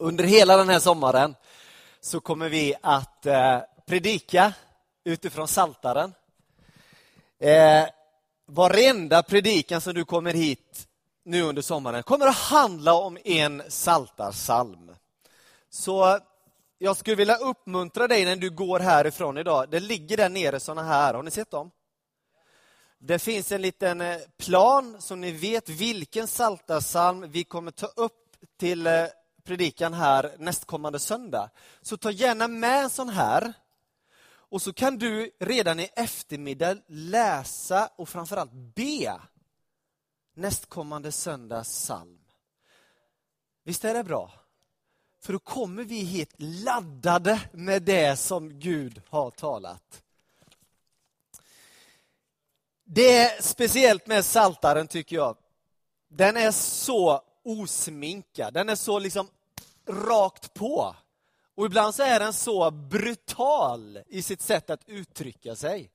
Under hela den här sommaren så kommer vi att eh, predika utifrån Saltaren. Eh, varenda predikan som du kommer hit nu under sommaren kommer att handla om en saltarsalm. Så jag skulle vilja uppmuntra dig när du går härifrån idag. Det ligger där nere såna här, har ni sett dem? Det finns en liten eh, plan så ni vet vilken saltarsalm vi kommer ta upp till eh, predikan här nästkommande söndag. Så ta gärna med en sån här. Och så kan du redan i eftermiddag läsa och framförallt be nästkommande söndags psalm. Visst är det bra? För då kommer vi hit laddade med det som Gud har talat. Det är speciellt med saltaren tycker jag. Den är så osminkad, den är så liksom rakt på. Och ibland så är den så brutal i sitt sätt att uttrycka sig.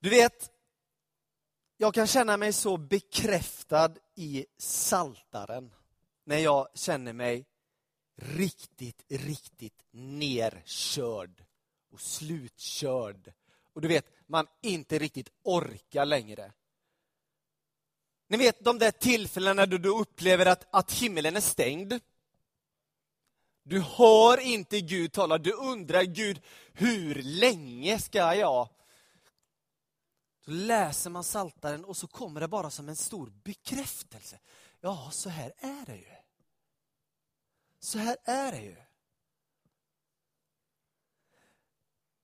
Du vet, jag kan känna mig så bekräftad i saltaren när jag känner mig riktigt, riktigt nerkörd och slutkörd. Och du vet, man inte riktigt orkar längre. Ni vet de där tillfällena då du upplever att, att himlen är stängd. Du hör inte Gud tala, du undrar Gud, hur länge ska jag? Då läser man saltaren och så kommer det bara som en stor bekräftelse. Ja, så här är det ju. Så här är det ju.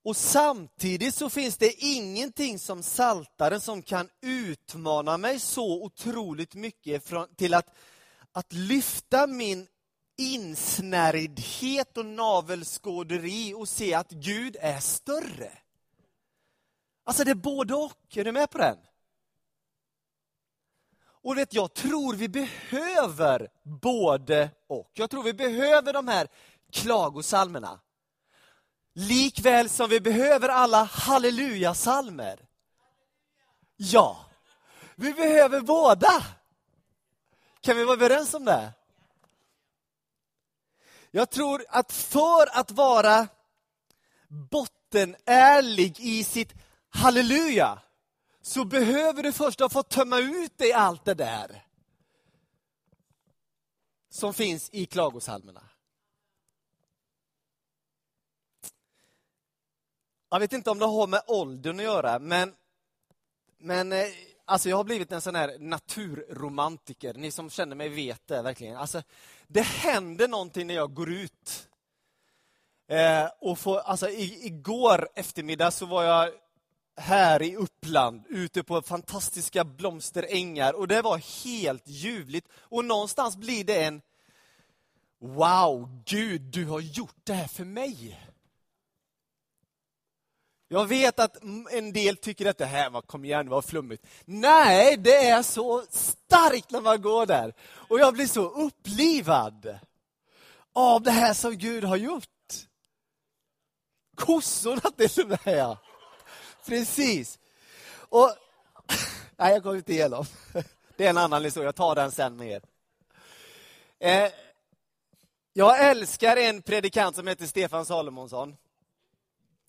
Och samtidigt så finns det ingenting som saltaren som kan utmana mig så otroligt mycket från, till att, att lyfta min insnärjdhet och navelskåderi och se att Gud är större. Alltså det är både och, är du med på den? Och vet, jag tror vi behöver både och. Jag tror vi behöver de här klagosalmerna. Likväl som vi behöver alla hallelujasalmer. Ja, vi behöver båda. Kan vi vara överens om det? Jag tror att för att vara bottenärlig i sitt halleluja, så behöver du först ha fått tömma ut dig allt det där som finns i klagosalmerna. Jag vet inte om det har med åldern att göra, men, men eh, alltså jag har blivit en sån här naturromantiker. Ni som känner mig vet det verkligen. Alltså, det händer någonting när jag går ut. Eh, och får, alltså, i, igår eftermiddag så var jag här i Uppland, ute på fantastiska blomsterängar och det var helt ljuvligt. Och någonstans blir det en Wow, Gud, du har gjort det här för mig. Jag vet att en del tycker att det här var, kom igen, var flummigt. Nej, det är så starkt när man går där. Och jag blir så upplivad av det här som Gud har gjort. Kossorna till och med. Precis. Och, nej, jag kommer inte igenom. Det är en annan historia, jag tar den sen med er. Eh, jag älskar en predikant som heter Stefan Salomonsson.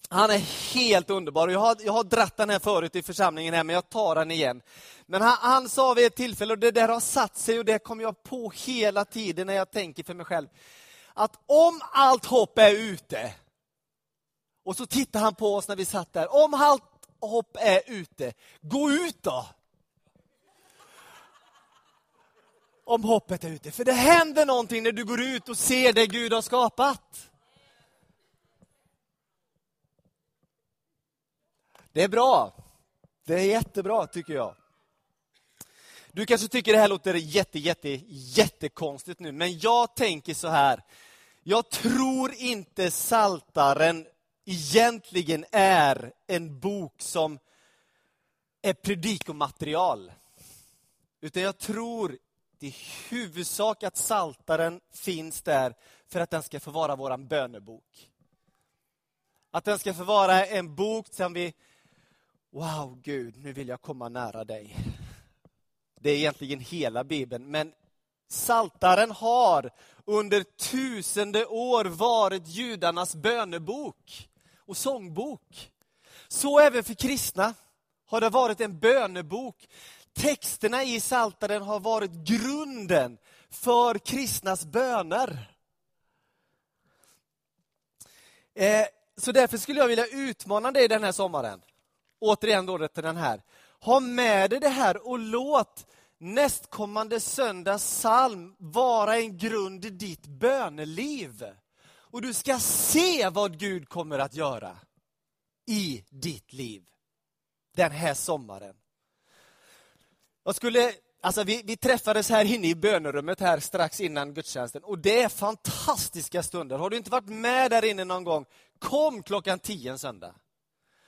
Han är helt underbar. Jag har, jag har dratt den här förut i församlingen, här, men jag tar den igen. Men han, han sa vid ett tillfälle, och det där har satt sig och det kommer jag på hela tiden när jag tänker för mig själv, att om allt hopp är ute, och så tittar han på oss när vi satt där, om allt hopp är ute, gå ut då! Om hoppet är ute, för det händer någonting när du går ut och ser det Gud har skapat. Det är bra. Det är jättebra, tycker jag. Du kanske tycker det här låter jätte, jätte, jättekonstigt nu, men jag tänker så här. Jag tror inte Saltaren egentligen är en bok som är predikomaterial. Utan jag tror i huvudsak att Saltaren finns där för att den ska få vara vår bönebok. Att den ska få vara en bok som vi Wow, Gud, nu vill jag komma nära dig. Det är egentligen hela Bibeln, men Saltaren har under tusende år varit judarnas bönebok och sångbok. Så även för kristna har det varit en bönebok. Texterna i Saltaren har varit grunden för kristnas böner. Eh, så därför skulle jag vilja utmana dig den här sommaren. Återigen då till den här. Ha med dig det här och låt nästkommande söndags psalm vara en grund i ditt böneliv. Och du ska se vad Gud kommer att göra i ditt liv den här sommaren. Jag skulle, alltså vi, vi träffades här inne i bönerummet här strax innan gudstjänsten och det är fantastiska stunder. Har du inte varit med där inne någon gång, kom klockan tio en söndag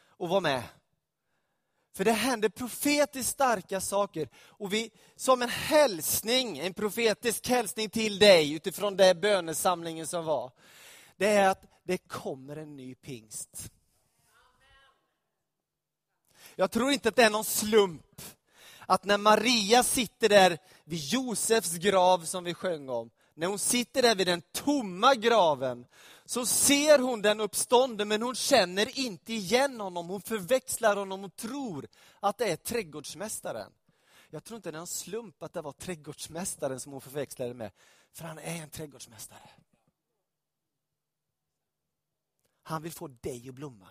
och var med. För det händer profetiskt starka saker. Och vi, som en hälsning, en profetisk hälsning till dig utifrån den bönesamlingen som var, det är att det kommer en ny pingst. Jag tror inte att det är någon slump att när Maria sitter där vid Josefs grav som vi sjöng om, när hon sitter där vid den tomma graven, så ser hon den uppstånden, men hon känner inte igen honom. Hon förväxlar honom och tror att det är trädgårdsmästaren. Jag tror inte det är en slump att det var trädgårdsmästaren som hon förväxlade med, för han är en trädgårdsmästare. Han vill få dig att blomma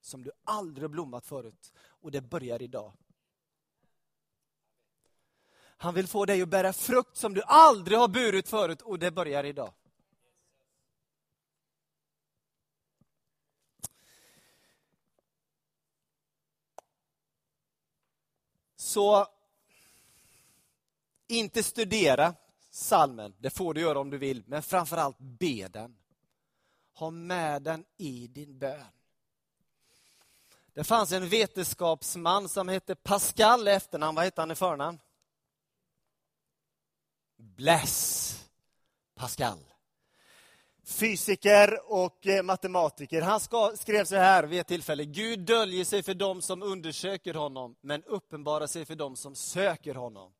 som du aldrig blommat förut. Och det börjar idag. Han vill få dig att bära frukt som du aldrig har burit förut och det börjar idag. Så inte studera salmen, det får du göra om du vill, men framförallt be den. Ha med den i din bön. Det fanns en vetenskapsman som hette Pascal i efternamn. Vad hette han i förnamn? Blaise Pascal. Fysiker och eh, matematiker. Han skrev så här vid ett tillfälle. Gud döljer sig för dem som undersöker honom, men uppenbarar sig för dem som söker honom.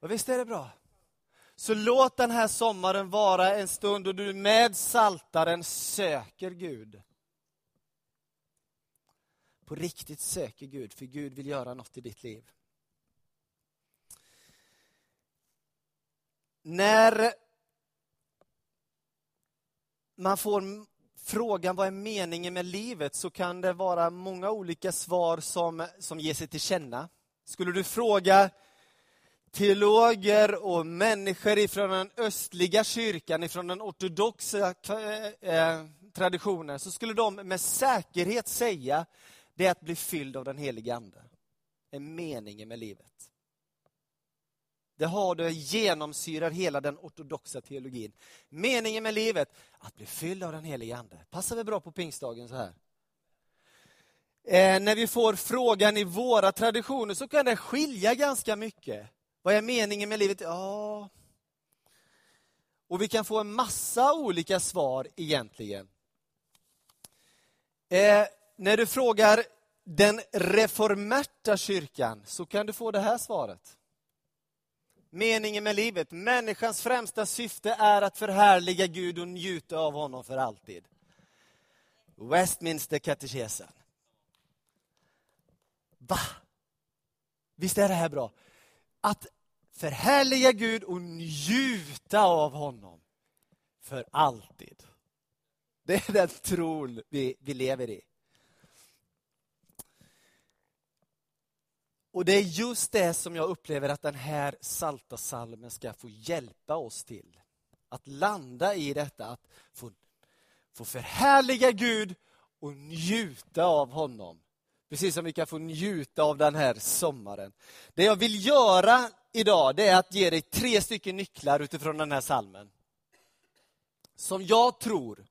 Och visst är det bra? Så låt den här sommaren vara en stund då du med saltaren söker Gud på riktigt söker Gud, för Gud vill göra något i ditt liv. När man får frågan vad är meningen med livet så kan det vara många olika svar som, som ger sig till känna. Skulle du fråga teologer och människor ifrån den östliga kyrkan, ifrån den ortodoxa eh, eh, traditionen, så skulle de med säkerhet säga det är att bli fylld av den helige Ande. är meningen med livet. Det har det genomsyrar hela den ortodoxa teologin. Meningen med livet, att bli fylld av den helige Ande. Passar väl bra på pingstdagen så här? Eh, när vi får frågan i våra traditioner så kan det skilja ganska mycket. Vad är meningen med livet? Ja... Och vi kan få en massa olika svar egentligen. Eh, när du frågar den reformerta kyrkan så kan du få det här svaret. Meningen med livet, människans främsta syfte är att förhärliga Gud och njuta av honom för alltid. Westminster katekesen. Va? Visst är det här bra? Att förhärliga Gud och njuta av honom för alltid. Det är den tron vi, vi lever i. Och det är just det som jag upplever att den här salta salmen ska få hjälpa oss till. Att landa i detta, att få, få förhärliga Gud och njuta av honom. Precis som vi kan få njuta av den här sommaren. Det jag vill göra idag det är att ge dig tre stycken nycklar utifrån den här salmen. Som jag tror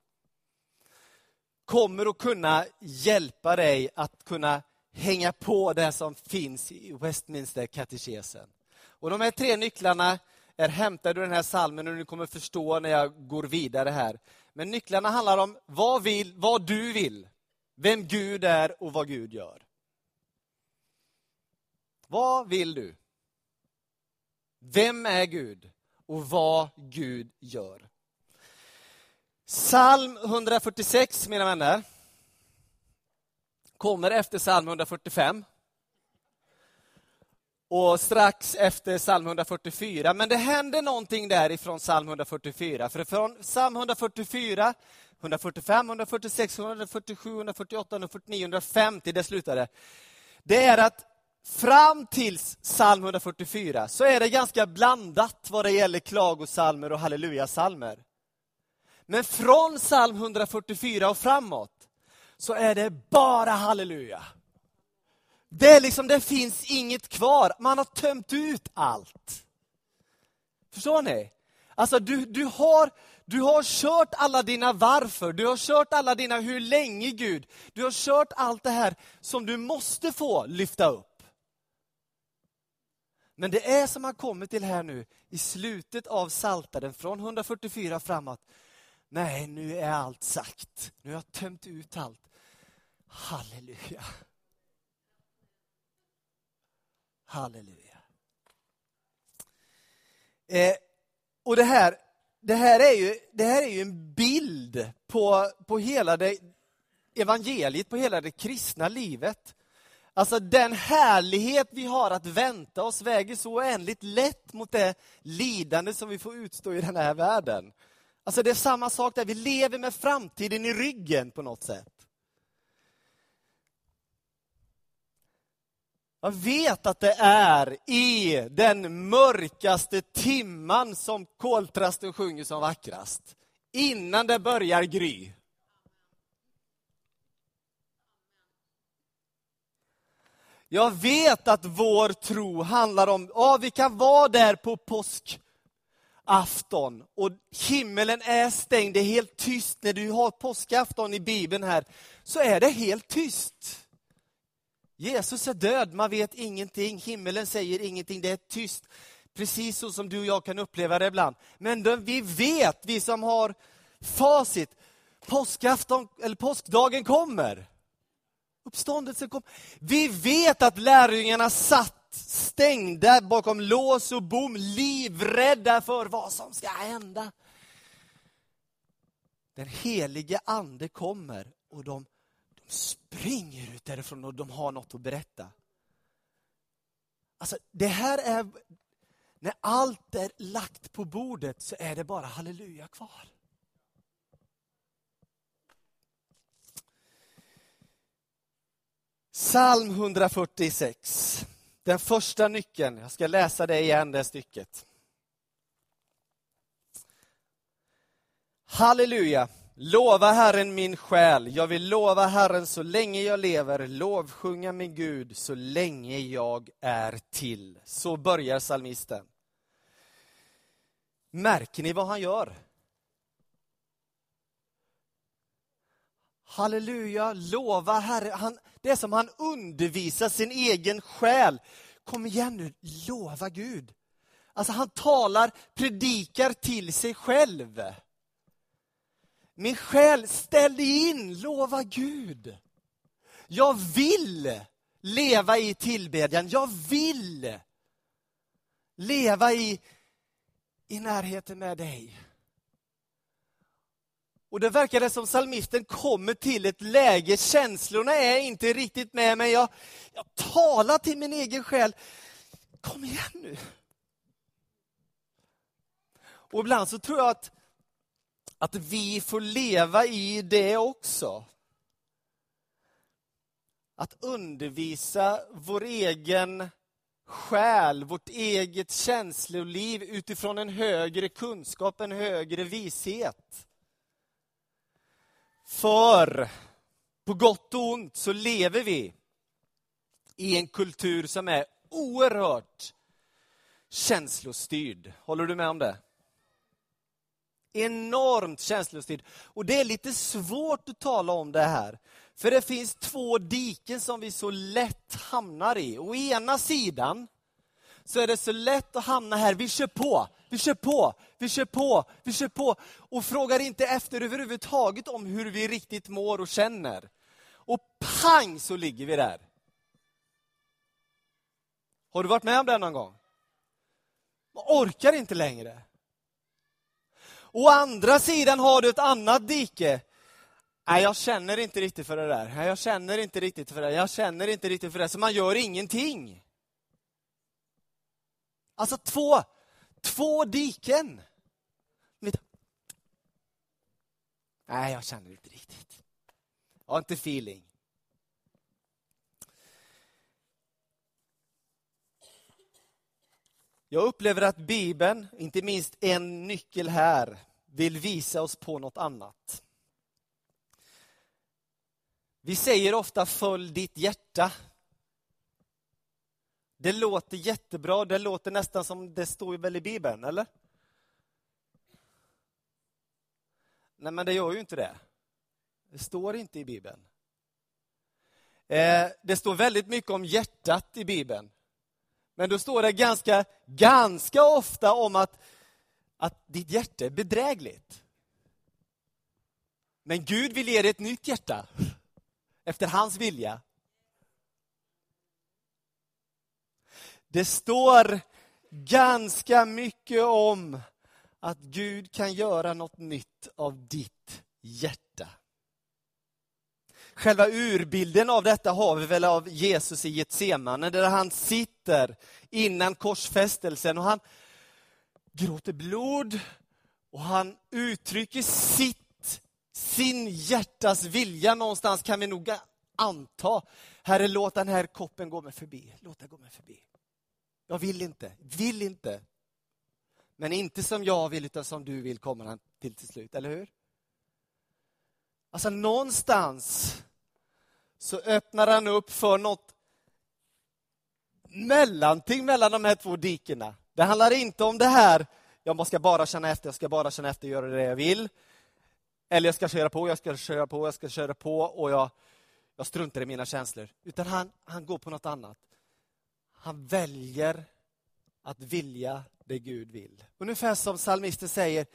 kommer att kunna hjälpa dig att kunna hänga på det som finns i Westminster katekesen. Och de här tre nycklarna är hämtade ur den här salmen och ni kommer förstå när jag går vidare här. Men nycklarna handlar om vad, vill, vad du vill, vem Gud är och vad Gud gör. Vad vill du? Vem är Gud? och vad Gud gör. Psalm 146, mina vänner, kommer efter psalm 145 och strax efter psalm 144. Men det händer någonting därifrån psalm 144. För från psalm 144, 145, 146, 147, 148, 149, 150, det slutade. Det är att fram till psalm 144 så är det ganska blandat vad det gäller klagosalmer och hallelujasalmer. Men från psalm 144 och framåt så är det bara halleluja. Det, är liksom, det finns inget kvar. Man har tömt ut allt. Förstår ni? Alltså du, du, har, du har kört alla dina varför, du har kört alla dina hur länge Gud. Du har kört allt det här som du måste få lyfta upp. Men det är som man kommer till här nu i slutet av Saltaren från 144 framåt. Nej, nu är allt sagt. Nu har jag tömt ut allt. Halleluja. Halleluja. Eh, och det här, det, här är ju, det här är ju en bild på, på hela det evangeliet, på hela det kristna livet. Alltså den härlighet vi har att vänta oss väger så oändligt lätt mot det lidande som vi får utstå i den här världen. Alltså det är samma sak där, vi lever med framtiden i ryggen på något sätt. Jag vet att det är i den mörkaste timman som koltrasten sjunger som vackrast. Innan det börjar gry. Jag vet att vår tro handlar om, ja vi kan vara där på påskafton och himmelen är stängd, det är helt tyst. När du har påskafton i Bibeln här, så är det helt tyst. Jesus är död, man vet ingenting, himmelen säger ingenting, det är tyst. Precis så som du och jag kan uppleva det ibland. Men vi vet, vi som har facit, påskafton, eller påskdagen kommer. Uppståndelsen kommer. Vi vet att lärjungarna satt stängda bakom lås och bom, livrädda för vad som ska hända. Den helige ande kommer och de springer ut därifrån och de har något att berätta. Alltså, det här är... När allt är lagt på bordet så är det bara halleluja kvar. Psalm 146. Den första nyckeln. Jag ska läsa det igen, det stycket. Halleluja. Lova Herren min själ, jag vill lova Herren så länge jag lever, lovsjunga min Gud så länge jag är till. Så börjar salmisten. Märker ni vad han gör? Halleluja, lova Herren. Han, det är som han undervisar sin egen själ. Kom igen nu, lova Gud. Alltså han talar, predikar till sig själv. Min själ, ställ dig in, lova Gud. Jag vill leva i tillbedjan. Jag vill leva i, i närheten med dig. Och det verkar som salmisten kommer till ett läge, känslorna är inte riktigt med mig. Jag, jag talar till min egen själ. Kom igen nu. Och ibland så tror jag att att vi får leva i det också. Att undervisa vår egen själ, vårt eget känsloliv utifrån en högre kunskap, en högre vishet. För på gott och ont så lever vi i en kultur som är oerhört känslostyrd. Håller du med om det? Enormt känslostyrd. Och det är lite svårt att tala om det här. För det finns två diken som vi så lätt hamnar i. Å ena sidan så är det så lätt att hamna här, vi kör på, vi kör på, vi kör på, vi kör på. Och frågar inte efter överhuvudtaget om hur vi riktigt mår och känner. Och pang så ligger vi där. Har du varit med om det någon gång? Man orkar inte längre. Å andra sidan har du ett annat dike. Nej, jag känner inte riktigt för det där. Nej, jag känner inte riktigt för det. Jag känner inte riktigt för det. Så man gör ingenting. Alltså två, två diken. Nej, jag känner inte riktigt. Jag har inte feeling. Jag upplever att Bibeln, inte minst en nyckel här, vill visa oss på något annat. Vi säger ofta följ ditt hjärta. Det låter jättebra, det låter nästan som det står väl i Bibeln, eller? Nej, men det gör ju inte det. Det står inte i Bibeln. Eh, det står väldigt mycket om hjärtat i Bibeln. Men då står det ganska, ganska ofta om att, att ditt hjärta är bedrägligt. Men Gud vill ge dig ett nytt hjärta, efter hans vilja. Det står ganska mycket om att Gud kan göra något nytt av ditt hjärta. Själva urbilden av detta har vi väl av Jesus i Getsemane, där han sitter innan korsfästelsen och han gråter blod och han uttrycker sitt, sin hjärtas vilja någonstans kan vi nog anta. Herre, låt den här koppen gå mig förbi. Låt den gå mig förbi. Jag vill inte, vill inte. Men inte som jag vill, utan som du vill kommer han till till slut, eller hur? Alltså någonstans så öppnar han upp för något mellanting mellan de här två dikena. Det handlar inte om det här, jag ska bara känna efter, jag ska bara känna efter och göra det jag vill. Eller jag ska köra på, jag ska köra på, jag ska köra på och jag, jag struntar i mina känslor. Utan han, han går på något annat. Han väljer att vilja det Gud vill. Ungefär som psalmisten säger,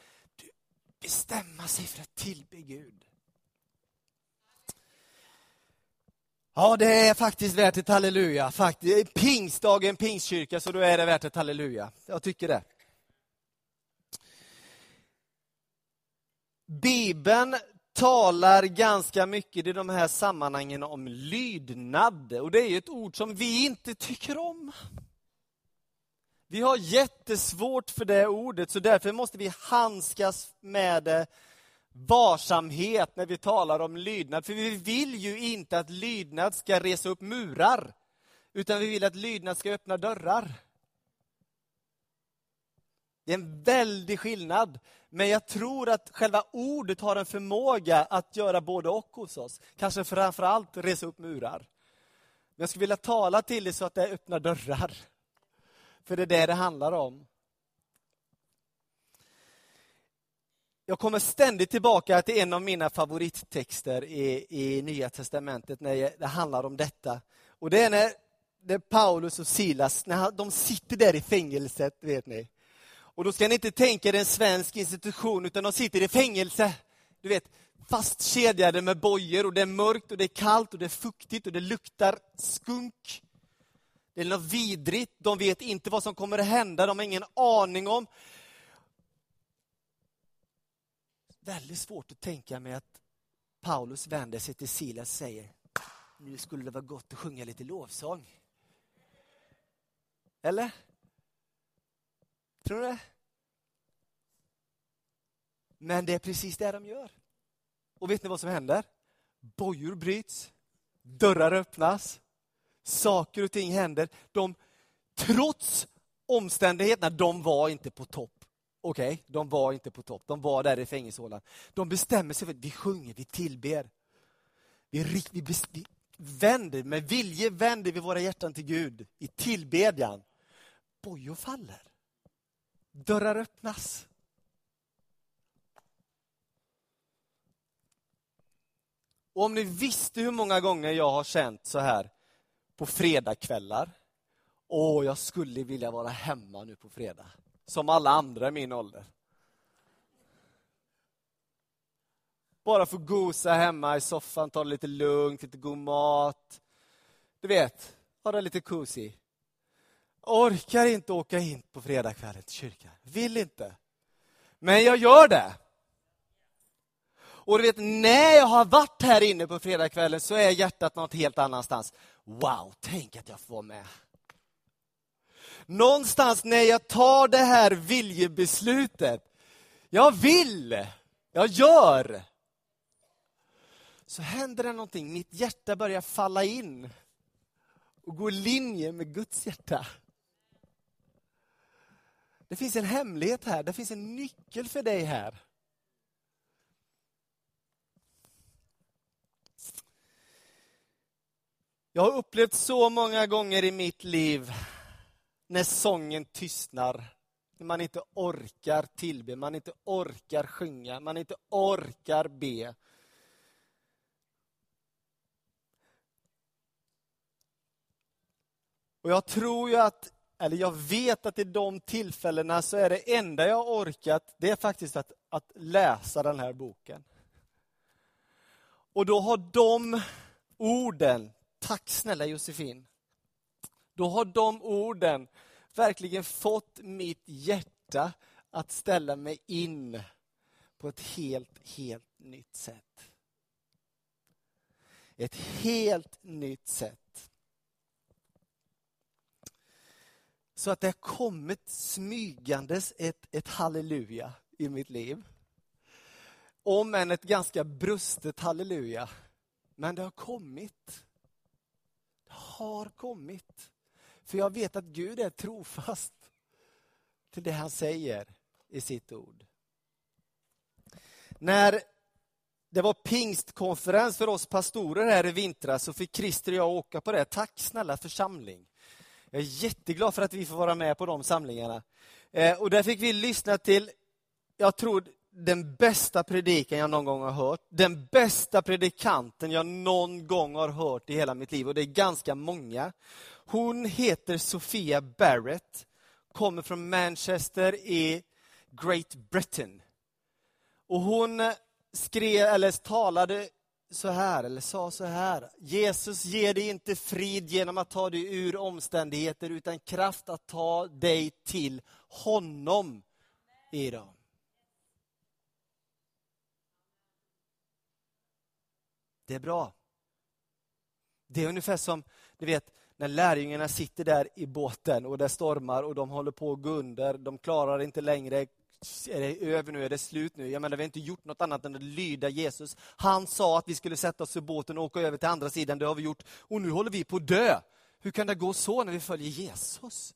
bestämma sig för att tillbe Gud. Ja, det är faktiskt värt ett halleluja. Faktiskt. Pingstdagen, pingstkyrka, så då är det värt ett halleluja. Jag tycker det. Bibeln talar ganska mycket i de här sammanhangen om lydnad. Och det är ett ord som vi inte tycker om. Vi har jättesvårt för det ordet, så därför måste vi handskas med det varsamhet när vi talar om lydnad. För vi vill ju inte att lydnad ska resa upp murar, utan vi vill att lydnad ska öppna dörrar. Det är en väldig skillnad. Men jag tror att själva ordet har en förmåga att göra både och hos oss. Kanske framför allt resa upp murar. Men jag skulle vilja tala till dig så att det öppnar dörrar. För det är det det handlar om. Jag kommer ständigt tillbaka till en av mina favorittexter i, i Nya Testamentet när det handlar om detta. Och Det är när det Paulus och Silas, när de sitter där i fängelset, vet ni. Och då ska ni inte tänka det är en svensk institution, utan de sitter i fängelse. Du vet, fastkedjade med bojor och det är mörkt och det är kallt och det är fuktigt och det luktar skunk. Det är något vidrigt, de vet inte vad som kommer att hända, de har ingen aning om. Väldigt svårt att tänka mig att Paulus vänder sig till Silas och säger nu skulle det vara gott att sjunga lite lovsång. Eller? Tror du det? Men det är precis det de gör. Och vet ni vad som händer? Bojor bryts, dörrar öppnas, saker och ting händer. De, trots omständigheterna, de var inte på topp. Okej, okay, de var inte på topp. De var där i fängelsehålan. De bestämmer sig för att vi sjunger, vi tillber. Vi, vi, vi, vi vänder, med vilje vänder vi våra hjärtan till Gud i tillbedjan. Bojor faller. Dörrar öppnas. Och om ni visste hur många gånger jag har känt så här på fredagkvällar. Åh, jag skulle vilja vara hemma nu på fredag. Som alla andra i min ålder. Bara få gosa hemma i soffan, ta det lite lugnt, lite god mat. Du vet, ha det lite cozy. Orkar inte åka in på fredagskvällen till kyrkan. Vill inte. Men jag gör det. Och du vet, när jag har varit här inne på fredagskvällen så är hjärtat något helt annanstans. Wow, tänk att jag får vara med. Någonstans när jag tar det här viljebeslutet, jag vill, jag gör, så händer det någonting. Mitt hjärta börjar falla in och gå i linje med Guds hjärta. Det finns en hemlighet här, det finns en nyckel för dig här. Jag har upplevt så många gånger i mitt liv när sången tystnar, när man inte orkar tillbe, man inte orkar sjunga, man inte orkar be. Och jag tror ju att, eller jag vet att i de tillfällena så är det enda jag orkat, det är faktiskt att, att läsa den här boken. Och då har de orden, tack snälla Josefin, då har de orden verkligen fått mitt hjärta att ställa mig in på ett helt, helt nytt sätt. Ett helt nytt sätt. Så att det har kommit smygandes ett, ett halleluja i mitt liv. Om än ett ganska brustet halleluja. Men det har kommit. Det har kommit. För jag vet att Gud är trofast till det han säger i sitt ord. När det var pingstkonferens för oss pastorer här i vintras så fick Christer och jag åka på det. Tack snälla församling. Jag är jätteglad för att vi får vara med på de samlingarna. Eh, och där fick vi lyssna till, jag tror, den bästa predikan jag någon gång har hört. Den bästa predikanten jag någon gång har hört i hela mitt liv. Och det är ganska många. Hon heter Sofia Barrett, kommer från Manchester i Great Britain. Och hon skrev, eller talade så här, eller sa så här. Jesus ger dig inte frid genom att ta dig ur omständigheter, utan kraft att ta dig till honom i dem. Det är bra. Det är ungefär som, ni vet, när lärjungarna sitter där i båten och det stormar och de håller på att gå under, de klarar inte längre, är det över nu, är det slut nu? Jag menar, vi har inte gjort något annat än att lyda Jesus. Han sa att vi skulle sätta oss i båten och åka över till andra sidan, det har vi gjort. Och nu håller vi på att dö. Hur kan det gå så när vi följer Jesus?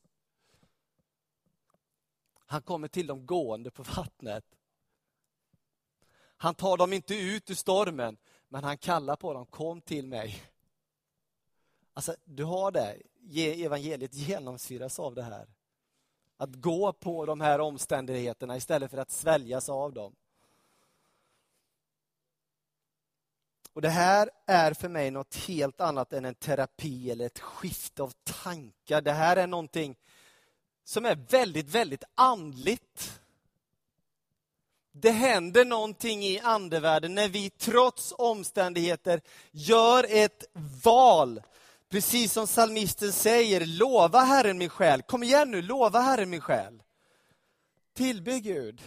Han kommer till dem gående på vattnet. Han tar dem inte ut ur stormen, men han kallar på dem, kom till mig. Alltså, du har det, evangeliet genomsyras av det här. Att gå på de här omständigheterna istället för att sväljas av dem. Och Det här är för mig något helt annat än en terapi eller ett skifte av tankar. Det här är någonting som är väldigt, väldigt andligt. Det händer någonting i andevärlden när vi trots omständigheter gör ett val Precis som salmisten säger, lova Herren min själ. Kom igen nu, lova Herren min själ. Tillbe Gud.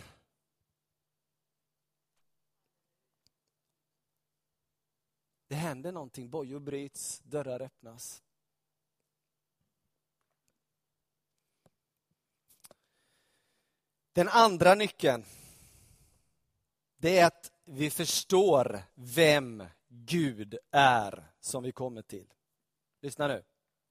Det händer någonting, bojor bryts, dörrar öppnas. Den andra nyckeln, det är att vi förstår vem Gud är som vi kommer till. Lyssna nu.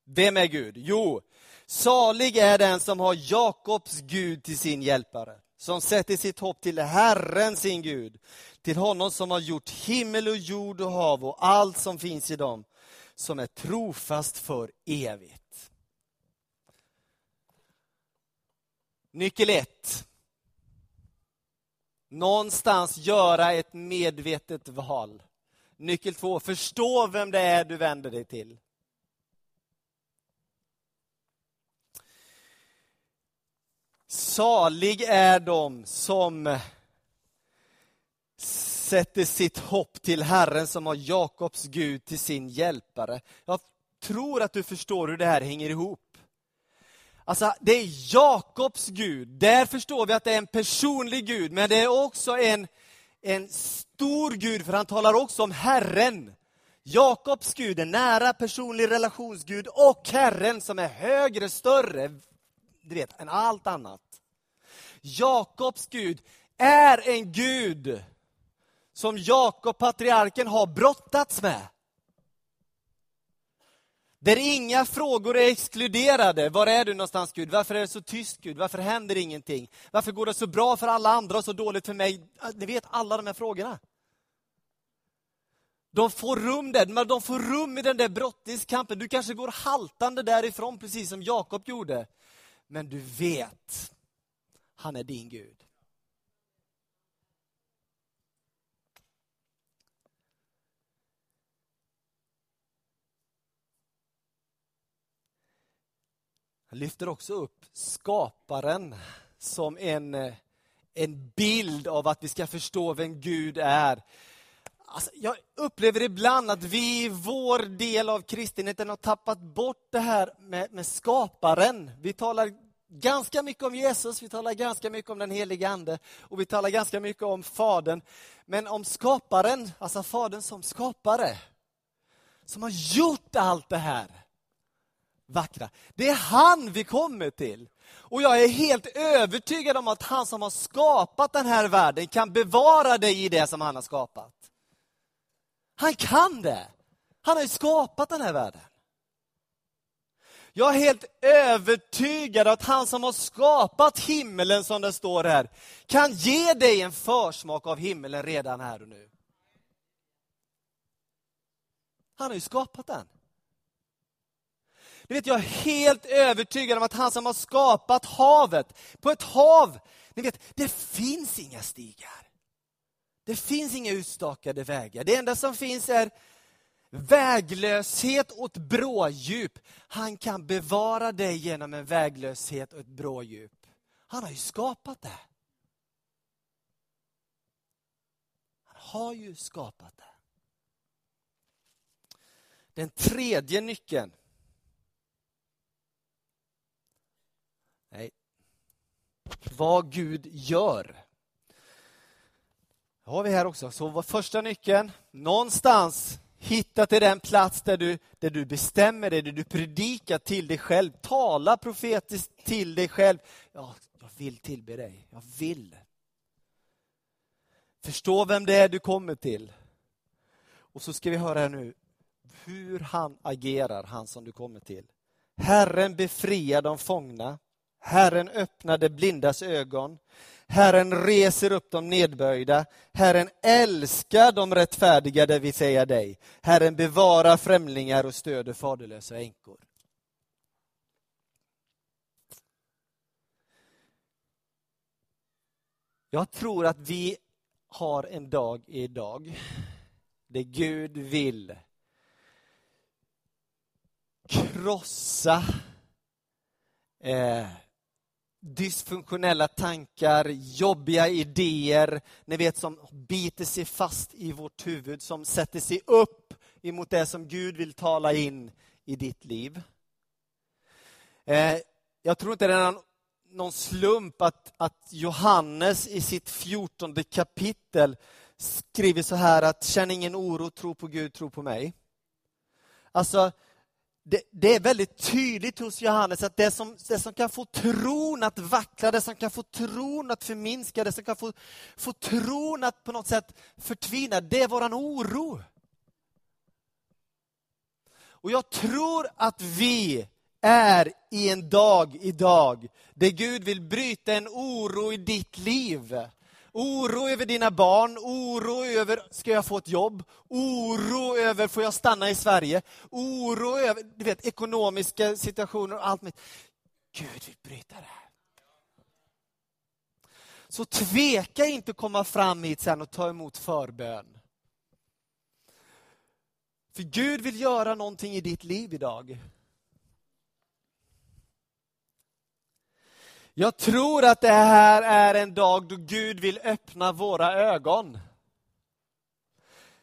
Vem är Gud? Jo, salig är den som har Jakobs Gud till sin hjälpare, som sätter sitt hopp till Herren sin Gud, till honom som har gjort himmel och jord och hav och allt som finns i dem, som är trofast för evigt. Nyckel 1. Någonstans göra ett medvetet val. Nyckel 2. Förstå vem det är du vänder dig till. Salig är de som sätter sitt hopp till Herren som har Jakobs Gud till sin hjälpare. Jag tror att du förstår hur det här hänger ihop. Alltså, det är Jakobs Gud. Där förstår vi att det är en personlig Gud, men det är också en, en stor Gud, för han talar också om Herren. Jakobs Gud, en nära personlig relationsgud, och Herren som är högre, större, du vet, än allt annat. Jakobs Gud är en Gud som Jakob, patriarken, har brottats med. Där inga frågor är exkluderade. Var är du någonstans Gud? Varför är det så tyst Gud? Varför händer ingenting? Varför går det så bra för alla andra och så dåligt för mig? Ni vet alla de här frågorna. De får rum där, men de får rum i den där brottningskampen. Du kanske går haltande därifrån, precis som Jakob gjorde. Men du vet, han är din Gud. Han lyfter också upp skaparen som en, eh, en bild av att vi ska förstå vem Gud är. Alltså, jag upplever ibland att vi i vår del av kristenheten har tappat bort det här med, med skaparen. Vi talar ganska mycket om Jesus, vi talar ganska mycket om den helige Ande och vi talar ganska mycket om Fadern. Men om skaparen, alltså Fadern som skapare, som har gjort allt det här vackra. Det är han vi kommer till. Och jag är helt övertygad om att han som har skapat den här världen kan bevara dig i det som han har skapat. Han kan det. Han har ju skapat den här världen. Jag är helt övertygad att han som har skapat himmelen, som det står här, kan ge dig en försmak av himmelen redan här och nu. Han har ju skapat den. Ni vet, jag är helt övertygad om att han som har skapat havet, på ett hav, ni vet, det finns inga stigar. Det finns inga utstakade vägar. Det enda som finns är väglöshet och ett brådjup. Han kan bevara dig genom en väglöshet och ett brådjup. Han har ju skapat det. Han har ju skapat det. Den tredje nyckeln Nej. Vad Gud gör. Det har vi här också. Så första nyckeln, någonstans hitta till den plats där du, där du bestämmer dig, där du predikar till dig själv. Tala profetiskt till dig själv. Ja, jag vill tillbe dig. Jag vill. Förstå vem det är du kommer till. Och så ska vi höra här nu hur han agerar, han som du kommer till. Herren befriar de fångna. Herren öppnar de blindas ögon. Herren reser upp de nedböjda. Herren älskar de rättfärdiga, det vill säga dig. Herren bevarar främlingar och stöder faderlösa änkor. Jag tror att vi har en dag idag där Gud vill krossa eh, dysfunktionella tankar, jobbiga idéer, ni vet som biter sig fast i vårt huvud, som sätter sig upp emot det som Gud vill tala in i ditt liv. Eh, jag tror inte det är någon slump att, att Johannes i sitt fjortonde kapitel skriver så här att känn ingen oro, tro på Gud, tro på mig. Alltså, det, det, är väldigt tydligt hos Johannes att det som, det som kan få tron att vackla, det som kan få tron att förminska, det som kan få, få tron att på något sätt förtvina, det är våran oro. Och jag tror att vi är i en dag idag där Gud vill bryta en oro i ditt liv. Oro över dina barn, oro över, ska jag få ett jobb? Oro över, får jag stanna i Sverige? Oro över, du vet, ekonomiska situationer och allt möjligt. Gud vill bryta det här. Så tveka inte att komma fram hit sen och ta emot förbön. För Gud vill göra någonting i ditt liv idag. Jag tror att det här är en dag då Gud vill öppna våra ögon.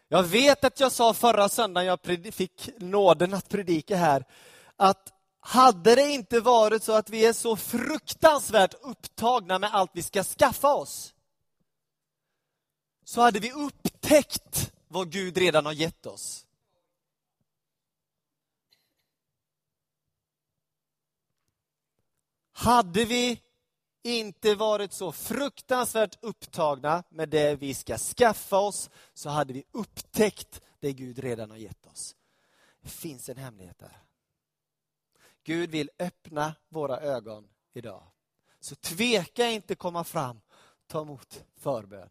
Jag vet att jag sa förra söndagen jag fick nåden att predika här, att hade det inte varit så att vi är så fruktansvärt upptagna med allt vi ska skaffa oss, så hade vi upptäckt vad Gud redan har gett oss. Hade vi inte varit så fruktansvärt upptagna med det vi ska skaffa oss, så hade vi upptäckt det Gud redan har gett oss. Det finns en hemlighet där. Gud vill öppna våra ögon idag. Så tveka inte komma fram, ta emot förbön.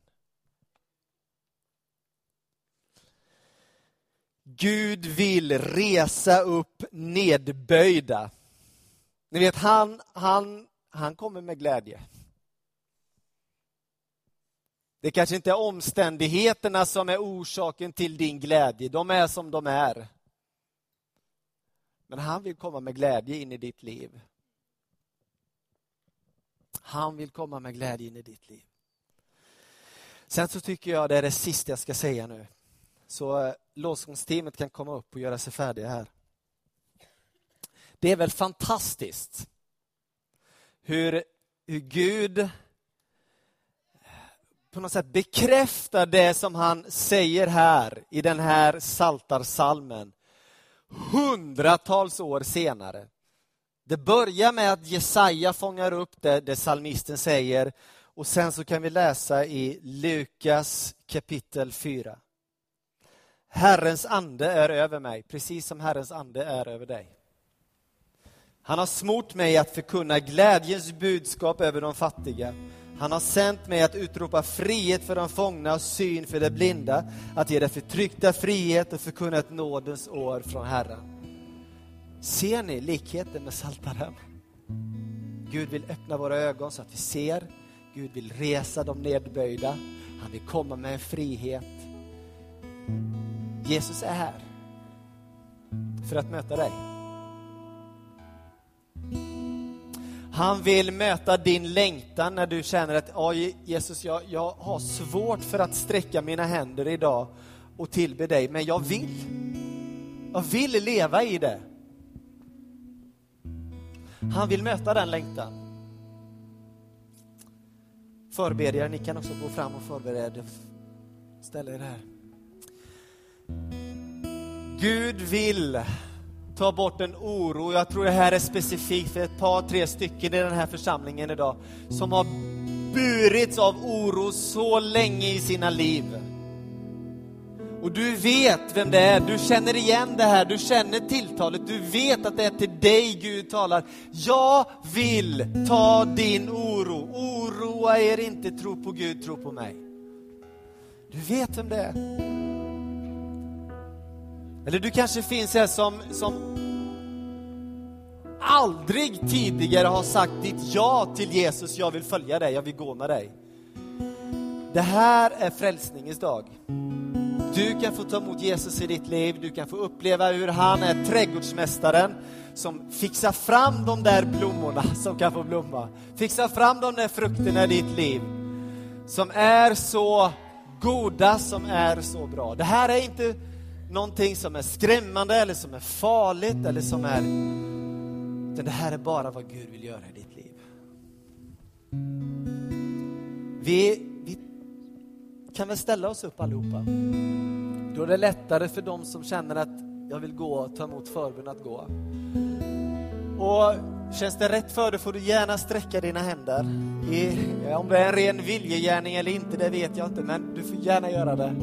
Gud vill resa upp nedböjda. Ni vet, han, han, han kommer med glädje. Det kanske inte är omständigheterna som är orsaken till din glädje. De är som de är. Men han vill komma med glädje in i ditt liv. Han vill komma med glädje in i ditt liv. Sen så tycker jag det är det sista jag ska säga nu. Så eh, lovsångsteamet kan komma upp och göra sig färdiga här. Det är väl fantastiskt hur, hur Gud på något sätt bekräftar det som han säger här i den här saltarsalmen hundratals år senare. Det börjar med att Jesaja fångar upp det, det salmisten säger och sen så kan vi läsa i Lukas kapitel 4. Herrens ande är över mig, precis som Herrens ande är över dig. Han har smort mig att förkunna glädjens budskap över de fattiga. Han har sänt mig att utropa frihet för de fångna och syn för de blinda, att ge de förtryckta frihet och förkunna ett nådens år från Herren. Ser ni likheten med Saltaren? Gud vill öppna våra ögon så att vi ser. Gud vill resa de nedböjda. Han vill komma med en frihet. Jesus är här för att möta dig. Han vill möta din längtan när du känner att ja, Jesus, jag, jag har svårt för att sträcka mina händer idag och tillbe dig, men jag vill. Jag vill leva i det. Han vill möta den längtan. Förbedjare, ni kan också gå fram och förbereda. Ställa er här. Gud vill ta bort en oro. Jag tror det här är specifikt för ett par, tre stycken i den här församlingen idag som har burits av oro så länge i sina liv. Och du vet vem det är, du känner igen det här, du känner tilltalet, du vet att det är till dig Gud talar. Jag vill ta din oro, oroa er inte, tro på Gud, tro på mig. Du vet vem det är. Eller du kanske finns här som, som aldrig tidigare har sagt ditt ja till Jesus, jag vill följa dig, jag vill gå med dig. Det här är frälsningens dag. Du kan få ta emot Jesus i ditt liv, du kan få uppleva hur han är trädgårdsmästaren som fixar fram de där blommorna som kan få blomma. Fixar fram de där frukterna i ditt liv som är så goda, som är så bra. Det här är inte någonting som är skrämmande eller som är farligt eller som är... Utan det här är bara vad Gud vill göra i ditt liv. Vi, vi kan väl ställa oss upp allihopa. Då är det lättare för dem som känner att jag vill gå och ta emot förbön att gå. Och Känns det rätt för dig får du gärna sträcka dina händer. I, om det är en ren viljegärning eller inte, det vet jag inte, men du får gärna göra det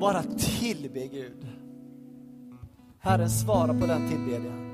och bara tillbe Gud. Herren svarar på den tillbedjan.